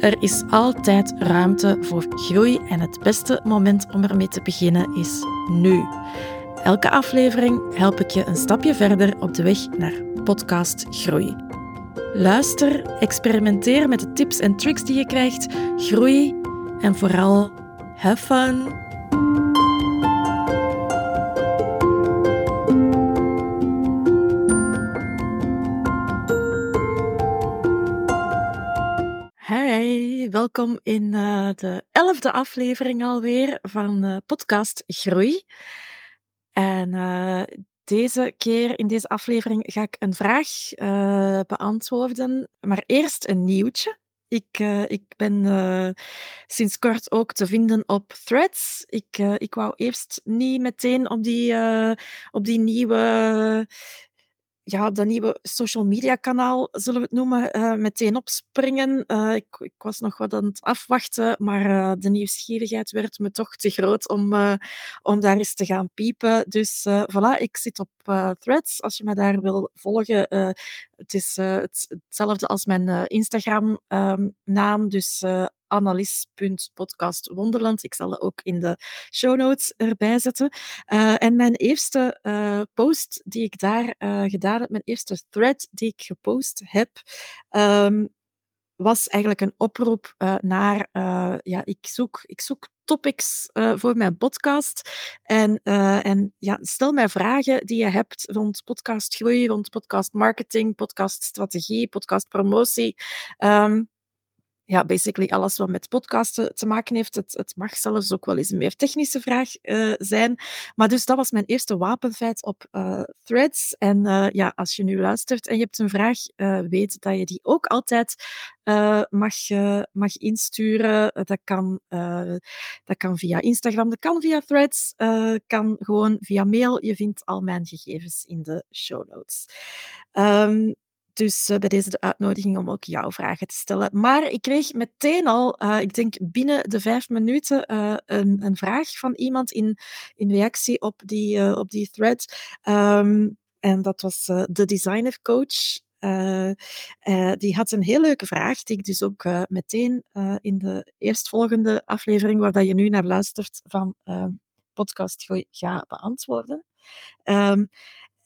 er is altijd ruimte voor groei en het beste moment om ermee te beginnen is nu. Elke aflevering help ik je een stapje verder op de weg naar podcast groei. Luister, experimenteer met de tips en tricks die je krijgt, groei en vooral have fun. Welkom in uh, de elfde aflevering alweer van uh, podcast Groei. En uh, deze keer in deze aflevering ga ik een vraag beantwoorden, maar eerst een nieuwtje. Ik, ik ben sinds kort ook te vinden op Threads. Ik, ik wou eerst niet meteen op die, op die nieuwe ja, dat nieuwe social media kanaal, zullen we het noemen, uh, meteen opspringen. Uh, ik, ik, was nog wat aan het afwachten, maar uh, de nieuwsgierigheid werd me toch te groot om, om daar eens te gaan piepen. Dus voilà, ik zit op Threads. Als je me daar wil volgen, het is hetzelfde als mijn Instagram-naam. Ehm, dus analyse.podcastwonderland. Ik zal dat ook in de show notes erbij zetten. Uh, en mijn eerste uh, post die ik daar uh, gedaan heb, mijn eerste thread die ik gepost heb, um, was eigenlijk een oproep naar, ja, ik zoek, ik zoek topics voor mijn podcast. En, en ja, stel mij vragen die je hebt rond podcastgroei, rond podcast marketing, podcaststrategie, podcastpromotie. Um, ja, basically alles wat met podcasten te maken heeft. Het, het mag zelfs ook wel eens een meer technische vraag uh, zijn. Maar dus dat was mijn eerste wapenfeit op uh, Threads. En uh, ja, als je nu luistert en je hebt een vraag, weet dat je die ook altijd mag, mag insturen. dat, kan, dat kan via Instagram, dat kan via Threads, kan gewoon via mail. Je vindt al mijn gegevens in de show notes. Um, dus uh, bij deze de uitnodiging om ook jouw vragen te stellen. Maar ik kreeg meteen al, uh, ik denk binnen de vijf minuten, uh, een, een, vraag van iemand in, in reactie op die, op die thread. Um, en dat was de designer coach. die had een heel leuke vraag, die ik dus ook meteen in de eerstvolgende aflevering, waar dat je nu naar luistert, van podcast ga beantwoorden. Um,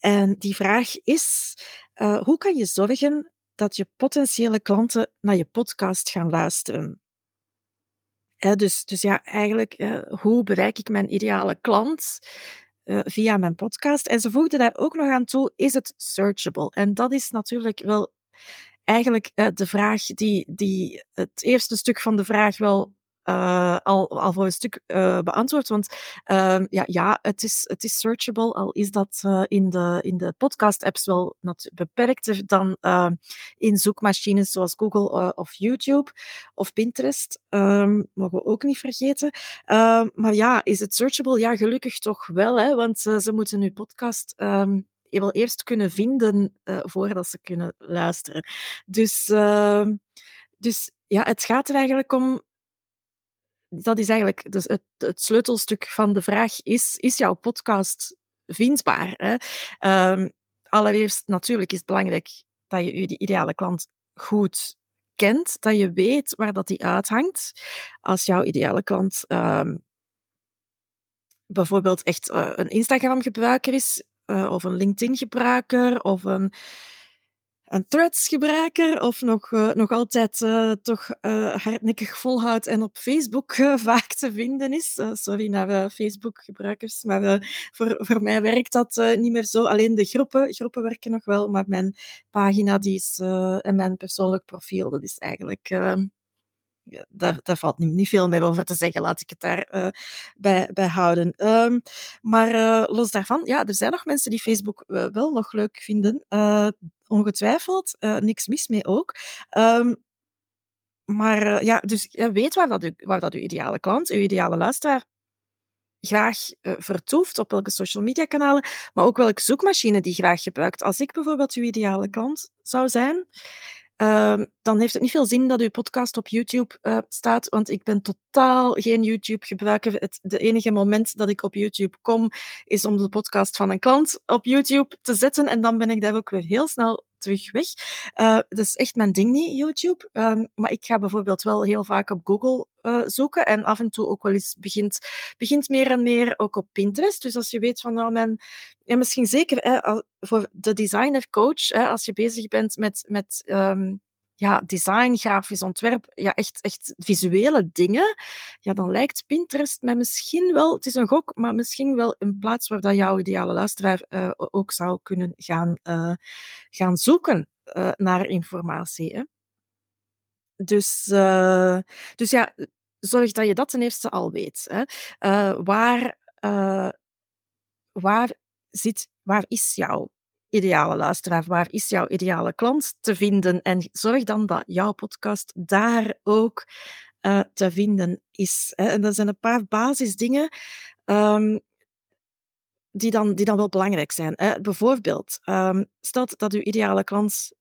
en die vraag is: uh, hoe kan je zorgen dat je potentiële klanten naar je podcast gaan luisteren? dus, dus ja, eigenlijk, uh, hoe bereik ik mijn ideale klant? Uh, via mijn podcast. En ze voegde daar ook nog aan toe: is het searchable? En dat is natuurlijk wel eigenlijk de vraag die, die het eerste stuk van de vraag wel uh, al, al voor een stuk uh, beantwoord. Want uh, ja, ja het, is, het is searchable, al is dat uh, in de, in de podcast-apps wel beperkter dan in zoekmachines zoals Google of YouTube of Pinterest. Um, mogen we ook niet vergeten. Ehm, maar ja, is het searchable? Ja, gelukkig toch wel, hè, want ze moeten nu podcast. Um, wel eerst kunnen vinden voordat ze kunnen luisteren. Dus, dus ja, het gaat er eigenlijk om dat is eigenlijk dus het, het, sleutelstuk van de vraag: is, is jouw podcast vindbaar? Hè? Um, allereerst, natuurlijk is het belangrijk dat je je ideale klant goed kent, dat je weet waar dat die uithangt. Als jouw ideale klant um, bijvoorbeeld echt uh, een Instagram-gebruiker is, uh, of een LinkedIn-gebruiker, of een een Threads-gebruiker of nog, uh, nog altijd uh, toch uh, hardnekkig volhoudt en op Facebook vaak te vinden is. sorry naar Facebook-gebruikers, maar voor, voor mij werkt dat niet meer zo. Alleen de groepen, groepen werken nog wel, maar mijn pagina die is, en mijn persoonlijk profiel, dat is eigenlijk ja, daar, daar, valt niet, niet, veel meer over te zeggen, laat ik het daar uh, bij, bij, houden. Um, maar uh, los daarvan, ja, er zijn nog mensen die Facebook uh, wel nog leuk vinden. ongetwijfeld, niks mis mee ook. Um, maar ja, dus weet waar dat, waar dat uw ideale klant, uw ideale luisteraar graag vertoeft, op welke social media kanalen, maar ook welke zoekmachine die graag gebruikt. Als ik bijvoorbeeld uw ideale klant zou zijn, uh, dan heeft het niet veel zin dat uw podcast op YouTube uh, staat, want ik ben totaal geen YouTube-gebruiker. Het enige moment dat ik op YouTube kom, is om de podcast van een klant op YouTube te zetten en dan ben ik daar ook weer heel snel terug weg. Uh, dat is echt mijn ding niet, YouTube. Um, maar ik ga bijvoorbeeld wel heel vaak op Google uh, zoeken en af en toe ook wel eens begint, begint meer en meer ook op Pinterest. Dus als je weet van nou, mijn, ja, misschien zeker hè, voor de designer coach, als je bezig bent met, met um, ja, design, grafisch ontwerp, ja, echt, echt visuele dingen, ja, dan lijkt Pinterest mij misschien wel, het is een gok, maar misschien wel een plaats waar dat jouw ideale luisteraar uh, ook zou kunnen gaan, uh, gaan zoeken uh, naar informatie. Hè. Dus, dus ja, zorg dat je dat ten eerste al weet. Hè. waar, waar, zit, waar is jouw ideale luisteraar? Waar is jouw ideale klant te vinden? En zorg dan dat jouw podcast daar ook uh, te vinden is. Hè. En dat zijn een paar basisdingen um, die, dan, die dan wel belangrijk zijn. Hè. Bijvoorbeeld, um, stel dat uw ideale klant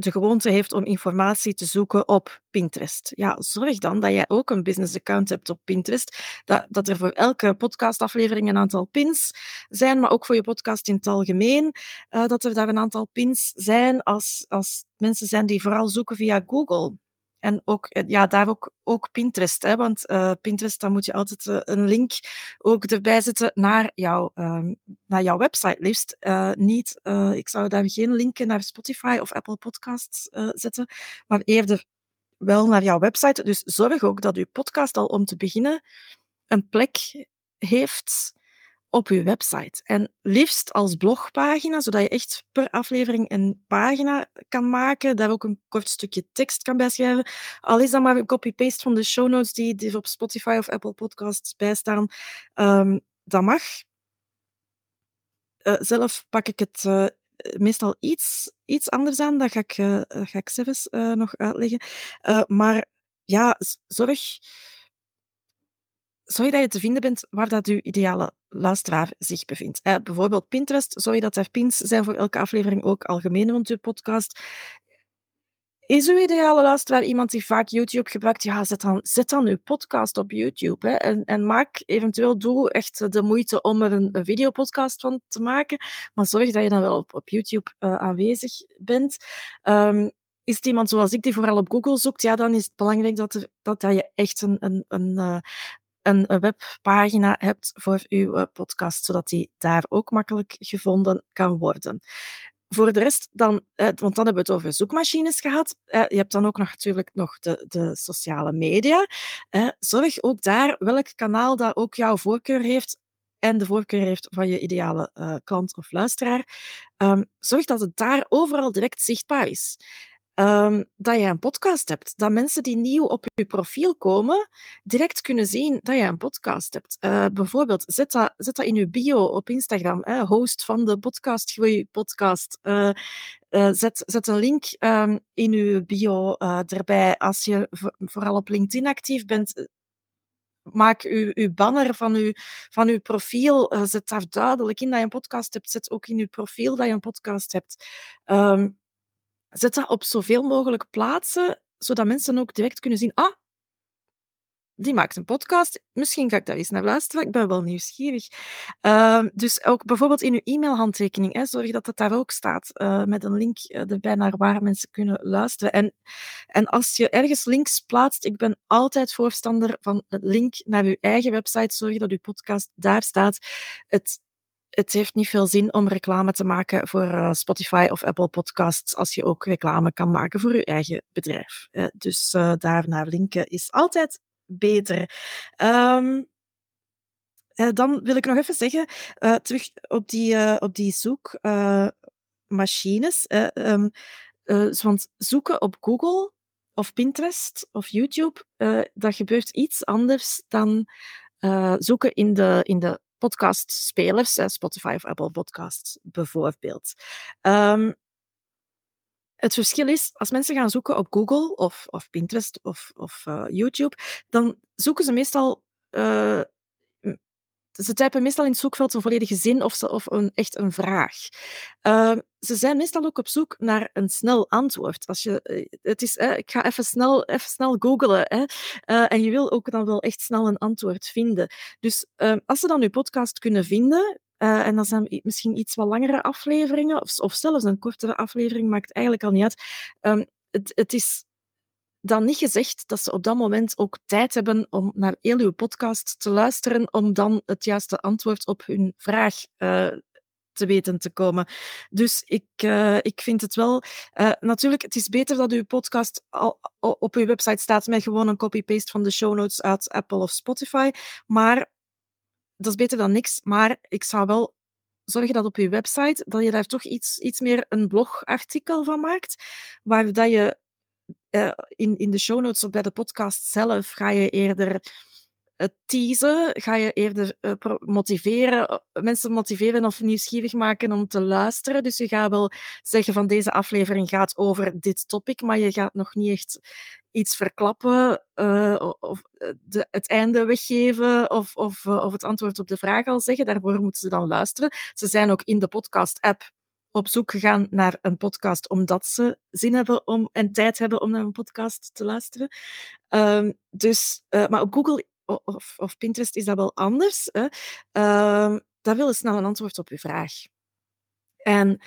de gewoonte heeft om informatie te zoeken op Pinterest. Ja, zorg dan dat jij ook een business account hebt op Pinterest. Dat, dat er voor elke podcastaflevering een aantal pins zijn, maar ook voor je podcast in het algemeen. Uh, dat er daar een aantal pins zijn als, als mensen zijn die vooral zoeken via Google. En ook, eh, ja, daar ook, ook Pinterest. Hè, want uh, Pinterest, dan moet je altijd uh, een link ook erbij zetten naar, jouw uh, naar jouw website liefst. niet, ik zou daar geen linken naar Spotify of Apple Podcasts zetten, maar eerder wel naar jouw website. Dus zorg ook dat je podcast al om te beginnen een plek heeft op je website. En liefst als blogpagina, zodat je echt per aflevering een pagina kan maken, daar ook een kort stukje tekst kan bijschrijven. Al is dat maar een copy-paste van de show notes die, die op Spotify of Apple Podcasts bijstaan. Um, dat mag. Uh, zelf pak ik het uh, meestal iets, iets anders aan. Dat ga ik, uh, ga ik zelfs nog uitleggen. maar ja, zorg zorg dat je te vinden bent waar dat je ideale luisteraar zich bevindt. Eh, bijvoorbeeld Pinterest, zorg dat er pins zijn voor elke aflevering, ook algemeen rond je podcast. Is uw ideale luisteraar iemand die vaak YouTube gebruikt? Ja, zet dan, zet dan uw podcast op YouTube. Hè, en, en maak eventueel, doe echt de moeite om er een, videopodcast van te maken. Maar zorg dat je dan wel op, YouTube uh, aanwezig bent. Um, is het iemand zoals ik die vooral op Google zoekt, ja, dan is het belangrijk dat, er, dat, dat je echt een, een, een, uh, een webpagina hebt voor uw eh, podcast, zodat die daar ook makkelijk gevonden kan worden. Voor de rest dan, eh, want dan hebben we het over zoekmachines gehad. Eh, je hebt dan ook nog natuurlijk nog de, de sociale media. Zorg ook daar welk kanaal dat ook jouw voorkeur heeft en de voorkeur heeft van je ideale klant of luisteraar. Ehm, zorg dat het daar overal direct zichtbaar is um, dat je een podcast hebt. Dat mensen die nieuw op je profiel komen, direct kunnen zien dat je een podcast hebt. Uh, bijvoorbeeld, zet dat, dat in je bio op Instagram. Hè, host van de podcast Groei Podcast. Uh, uh, zet, zet een link um, in je bio erbij. Als je vooral op LinkedIn actief bent, maak uw, uw banner van uw, van profiel, zet daar duidelijk in dat je een podcast hebt. Zet ook in uw profiel dat je een podcast hebt. Um, Zet dat op zoveel mogelijk plaatsen, zodat mensen ook direct kunnen zien, ah, die maakt een podcast. Misschien ga ik daar eens naar luisteren. Ik ben wel nieuwsgierig. Uh, dus ook bijvoorbeeld in uw e-mailhandtekening, hè, zorg dat het daar ook staat. Uh, met een link uh, erbij naar waar mensen kunnen luisteren. En, en als je ergens links plaatst, ik ben altijd voorstander van een link naar uw eigen website. Zorg dat uw podcast daar staat. Het het heeft niet veel zin om reclame te maken voor uh, Spotify of Apple Podcasts als je ook reclame kan maken voor je eigen bedrijf. Dus uh, daar naar linken is altijd beter. Um, dan wil ik nog even zeggen, terug op die, op die zoekmachines. Um, want zoeken op Google of Pinterest of YouTube, dat gebeurt iets anders dan zoeken in de, in de podcastspelers, Spotify of Apple Podcasts bijvoorbeeld. Um, het verschil is, als mensen gaan zoeken op Google of, of Pinterest of, of uh, YouTube, dan zoeken ze meestal uh, ze typen meestal in het zoekveld een volledige zin of, ze, of een, echt een vraag. Ehm, ze zijn meestal ook op zoek naar een snel antwoord. Als je, eh, het is, ik ga even snel, even snel googlen. Hè, uh, en je wil ook dan wel echt snel een antwoord vinden. Dus ehm, als ze dan je podcast kunnen vinden, en dan zijn misschien iets wat langere afleveringen, of, of zelfs een kortere aflevering, maakt eigenlijk al niet uit. Um, het, het is dan niet gezegd dat ze op dat moment ook tijd hebben om naar heel uw podcast te luisteren, om dan het juiste antwoord op hun vraag uh, te weten te komen. Dus ik, uh, ik vind het wel... Uh, natuurlijk, het is beter dat uw podcast al, al op uw website staat met gewoon een copy-paste van de show notes uit Apple of Spotify. Maar dat is beter dan niks. Maar ik zou wel zorgen dat op je website dat je daar toch iets, iets meer een blogartikel van maakt, waar dat je uh, in, in de show notes of bij de podcast zelf ga je eerder het teasen, ga je eerder uh, motiveren, mensen motiveren of nieuwsgierig maken om te luisteren. Dus je gaat wel zeggen van deze aflevering gaat over dit topic, maar je gaat nog niet echt iets verklappen of de, het einde weggeven of, of, of het antwoord op de vraag al zeggen. Daarvoor moeten ze dan luisteren. Ze zijn ook in de podcast-app op zoek gegaan naar een podcast omdat ze zin hebben om en tijd hebben om naar een podcast te luisteren. Um, dus, uh, maar op Google of, of, Pinterest is dat wel anders. Hè? Um, dat wil snel een antwoord op je vraag. En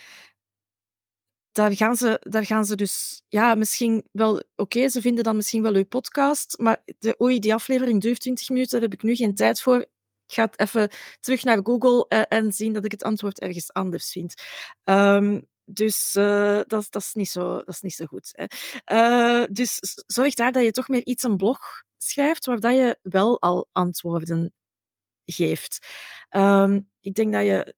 daar gaan ze, daar gaan ze dus, ja, misschien wel, oké, ze vinden dan misschien wel uw podcast, maar de, oei, die aflevering duurt 20 minuten, daar heb ik nu geen tijd voor. Ga even terug naar Google uh, en zien dat ik het antwoord ergens anders vind. Um, dus uh, dat, dat, is niet zo, dat is niet zo goed. Hè. Uh, dus zorg daar dat je toch meer iets een blog schrijft waar dat je wel al antwoorden geeft. Um, ik denk dat je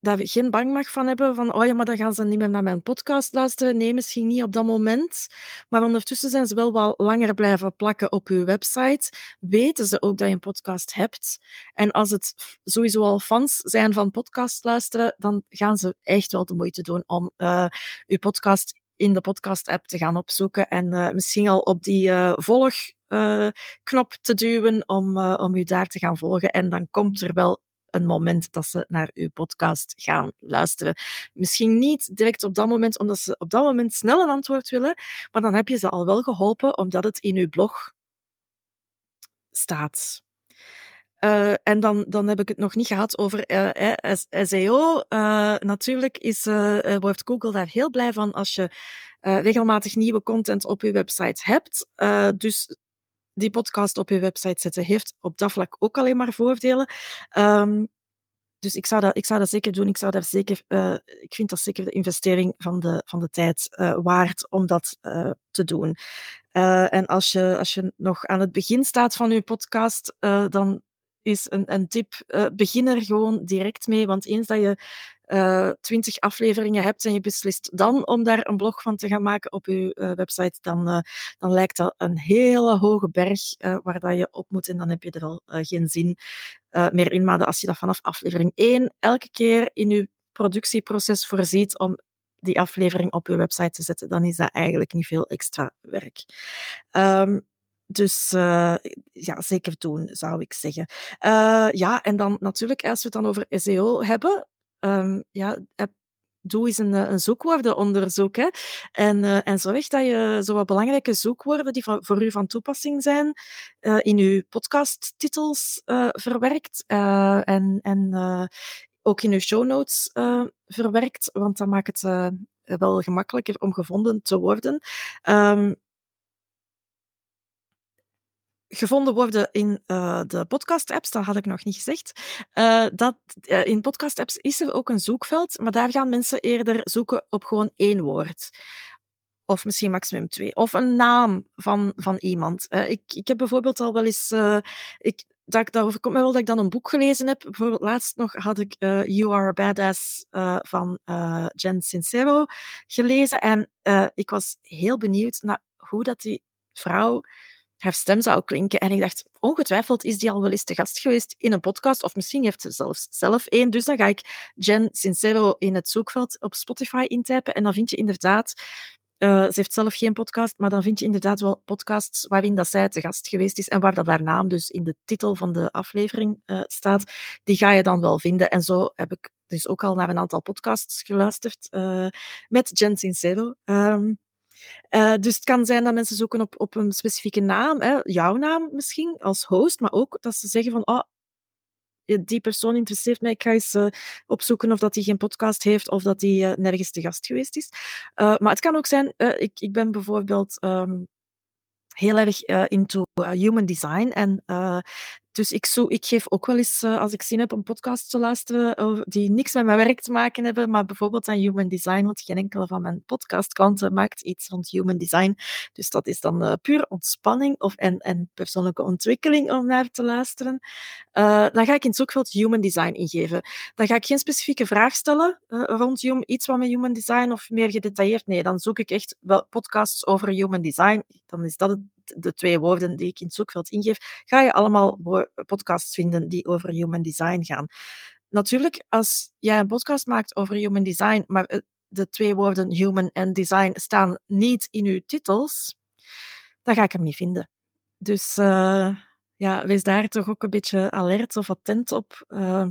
daar geen bang mag van hebben van oh ja, maar dan gaan ze niet meer naar mijn podcast luisteren. Nee, misschien niet op dat moment. Maar ondertussen zijn ze wel wat langer blijven plakken op uw website. Weten ze ook dat je een podcast hebt. En als het sowieso al fans zijn van podcast luisteren, dan gaan ze echt wel de moeite doen om uh, uw podcast in de podcast-app te gaan opzoeken en uh, misschien al op die uh, volgknop te duwen om, om u daar te gaan volgen. En dan komt er wel een moment dat ze naar uw podcast gaan luisteren. Misschien niet direct op dat moment, omdat ze op dat moment snel een antwoord willen, maar dan heb je ze al wel geholpen omdat het in uw blog staat. Uh, en dan, dan heb ik het nog niet gehad over uh, eh, SEO. Eh, natuurlijk is, wordt Google daar heel blij van als je regelmatig nieuwe content op je website hebt. dus die podcast op je website zetten heeft op dat vlak ook alleen maar voordelen. Um, dus ik zou, dat, ik zou dat zeker doen. Ik, zou daar zeker, uh, ik vind dat zeker de investering van de, van de tijd uh, waard om dat uh, te doen. en als je, als je nog aan het begin staat van je podcast, dan is een, een tip, begin er gewoon direct mee. Want eens dat je twintig afleveringen hebt en je beslist dan om daar een blog van te gaan maken op je uh, website, dan, uh, dan lijkt dat een hele hoge berg waar dat je op moet en dan heb je er al geen zin meer in. Maar als je dat vanaf aflevering 1 elke keer in je productieproces voorziet om die aflevering op je website te zetten, dan is dat eigenlijk niet veel extra werk. Um, dus ja, zeker doen, zou ik zeggen. Ja, en dan natuurlijk, als we het dan over SEO hebben, um, ja, doe eens een, een zoekwoordenonderzoek. En, uh, en zorg dat je zo wat belangrijke zoekwoorden die voor, voor u van toepassing zijn, uh, in uw podcasttitels verwerkt. en en ook in uw show notes verwerkt, want dat maakt het wel gemakkelijker om gevonden te worden. Um, gevonden worden in uh, de podcast-apps, dat had ik nog niet gezegd. Uh, dat, uh, in podcast-apps is er ook een zoekveld, maar daar gaan mensen eerder zoeken op gewoon één woord. Of misschien maximum twee. Of een naam van, van iemand. ik, ik heb bijvoorbeeld al wel eens... ik, dat, dat overkomt me wel dat ik dan een boek gelezen heb. Bijvoorbeeld laatst nog had ik You Are a Badass van Jen Sincero gelezen. En ik was heel benieuwd naar hoe dat die vrouw haar stem zou klinken. En ik dacht, ongetwijfeld is die al wel eens te gast geweest in een podcast, of misschien heeft ze zelfs zelf één. Dus dan ga ik Jen Sincero in het zoekveld op Spotify intypen en dan vind je inderdaad Uh, ze heeft zelf geen podcast, maar dan vind je inderdaad wel podcasts waarin dat zij te gast geweest is en waar dat haar naam dus in de titel van de aflevering uh, staat. Die ga je dan wel vinden. En zo heb ik dus ook al naar een aantal podcasts geluisterd uh, met Jen Sincero. Um, uh, dus het kan zijn dat mensen zoeken op, op een specifieke naam, hè, jouw naam misschien als host, maar ook dat ze zeggen van oh, die persoon interesseert mij, ik ga eens uh, opzoeken of dat hij geen podcast heeft of dat hij uh, nergens te gast geweest is. maar het kan ook zijn, ik, ik ben bijvoorbeeld um, heel erg into human design en dus ik, zo, ik geef ook wel eens, uh, als ik zin heb om podcasts te luisteren die niks met mijn werk te maken hebben, maar bijvoorbeeld aan human design, want geen enkele van mijn podcastklanten maakt iets rond human design. Dus dat is dan uh, puur ontspanning of, en, en persoonlijke ontwikkeling om naar te luisteren. Uh, dan ga ik in het zoekveld human design ingeven. Dan ga ik geen specifieke vraag stellen rond iets wat met human design of meer gedetailleerd. Nee, dan zoek ik echt wel podcasts over human design. Dan is dat het de twee woorden die ik in het zoekveld ingeef, ga je allemaal podcasts vinden die over human design gaan. Natuurlijk, als jij een podcast maakt over human design, maar eh, de twee woorden human en design staan niet in uw titels, dan ga ik hem niet vinden. Dus uh, ja, wees daar toch ook een beetje alert of attent op. Uh,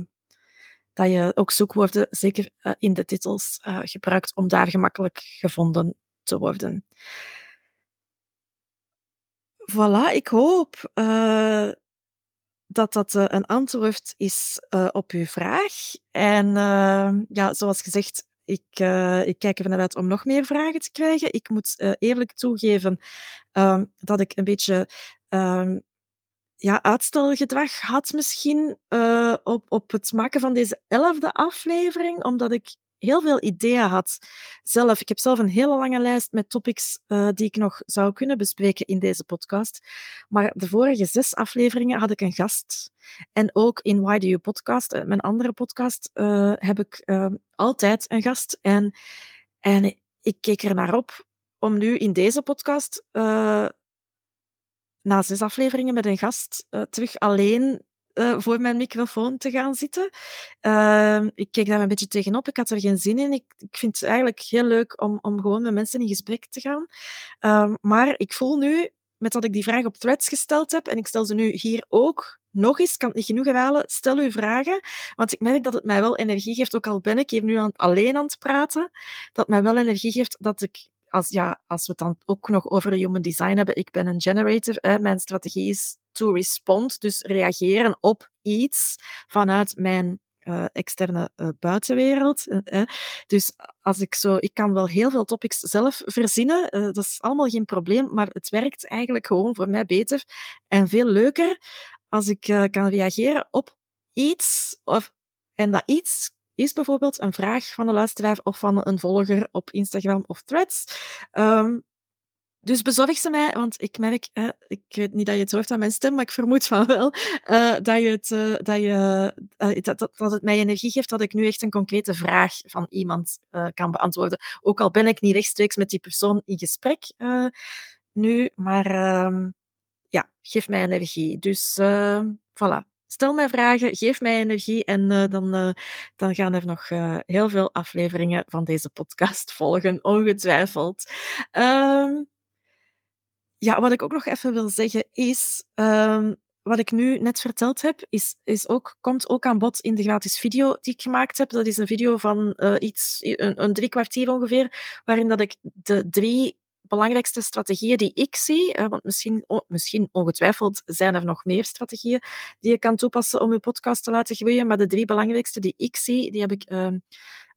dat je ook zoekwoorden zeker in de titels gebruikt om daar gemakkelijk gevonden te worden. Voilà, ik hoop uh, dat dat uh, een antwoord is uh, op uw vraag. En ja, zoals gezegd, ik, ik kijk naar uit om nog meer vragen te krijgen. Ik moet eerlijk toegeven um, dat ik een beetje um, ja, uitstelgedrag had misschien op, op het maken van deze elfde aflevering, omdat ik heel veel ideeën had zelf. Ik heb zelf een hele lange lijst met topics uh, die ik nog zou kunnen bespreken in deze podcast. Maar de vorige zes afleveringen had ik een gast. En ook in Why Do You Podcast, eh, mijn andere podcast, uh, heb ik uh, altijd een gast. En, en ik keek er naar op om nu in deze podcast na zes afleveringen met een gast terug alleen uh, voor mijn microfoon te gaan zitten. Uh, ik keek daar een beetje tegenop. Ik had er geen zin in. Ik, ik vind het eigenlijk heel leuk om, om gewoon met mensen in gesprek te gaan. Uh, maar ik voel nu, met dat ik die vraag op threads gesteld heb, en ik stel ze nu hier ook nog eens, kan het niet genoeg herhalen, stel uw vragen, want ik merk dat het mij wel energie geeft, ook al ben ik hier nu aan, alleen aan het praten, dat mij wel energie geeft dat ik als, ja, als we het dan ook nog over human design hebben, ik ben een generator. Mijn strategie is to respond, dus reageren op iets vanuit mijn uh, externe uh, buitenwereld. Uh, dus als ik zo, ik kan wel heel veel topics zelf verzinnen, dat is allemaal geen probleem, maar het werkt eigenlijk gewoon voor mij beter en veel leuker als ik kan reageren op iets of, en dat iets is bijvoorbeeld een vraag van een luisteraar of van een volger op Instagram of Threads. Um, dus bezorg ze mij, want ik merk, eh, ik weet niet dat je het hoort aan mijn stem, maar ik vermoed van wel, uh, dat, je het, uh, dat, je, dat, het mij energie geeft dat ik nu echt een concrete vraag van iemand kan beantwoorden. Ook al ben ik niet rechtstreeks met die persoon in gesprek nu, maar ehm, ja, geef mij energie. Dus voilà. Stel mij vragen, geef mij energie en dan, dan gaan er nog heel veel afleveringen van deze podcast volgen, ongetwijfeld. Um, ja, wat ik ook nog even wil zeggen is, um, wat ik nu net verteld heb, is, is ook, komt ook aan bod in de gratis video die ik gemaakt heb. Dat is een video van iets, een, een drie kwartier ongeveer, waarin dat ik de drie belangrijkste strategieën die ik zie, want misschien, misschien ongetwijfeld zijn er nog meer strategieën die je kan toepassen om je podcast te laten groeien, maar de drie belangrijkste die ik zie, die heb ik uh,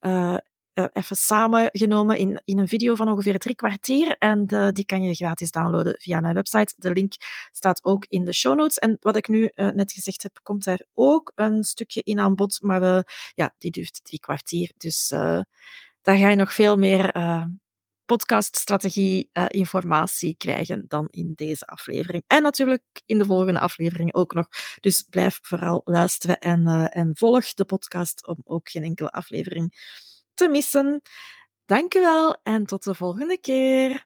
uh, even samengenomen in, in een video van ongeveer drie kwartier. En de, die kan je gratis downloaden via mijn website. De link staat ook in de show notes. En wat ik nu uh, net gezegd heb, komt daar ook een stukje in aan bod. Maar uh, ja, die duurt drie kwartier. Dus uh, daar ga je nog veel meer podcaststrategie uh, informatie krijgen dan in deze aflevering. En natuurlijk in de volgende aflevering ook nog. Dus blijf vooral luisteren en, uh, en volg de podcast om ook geen enkele aflevering te missen. Dankjewel en tot de volgende keer.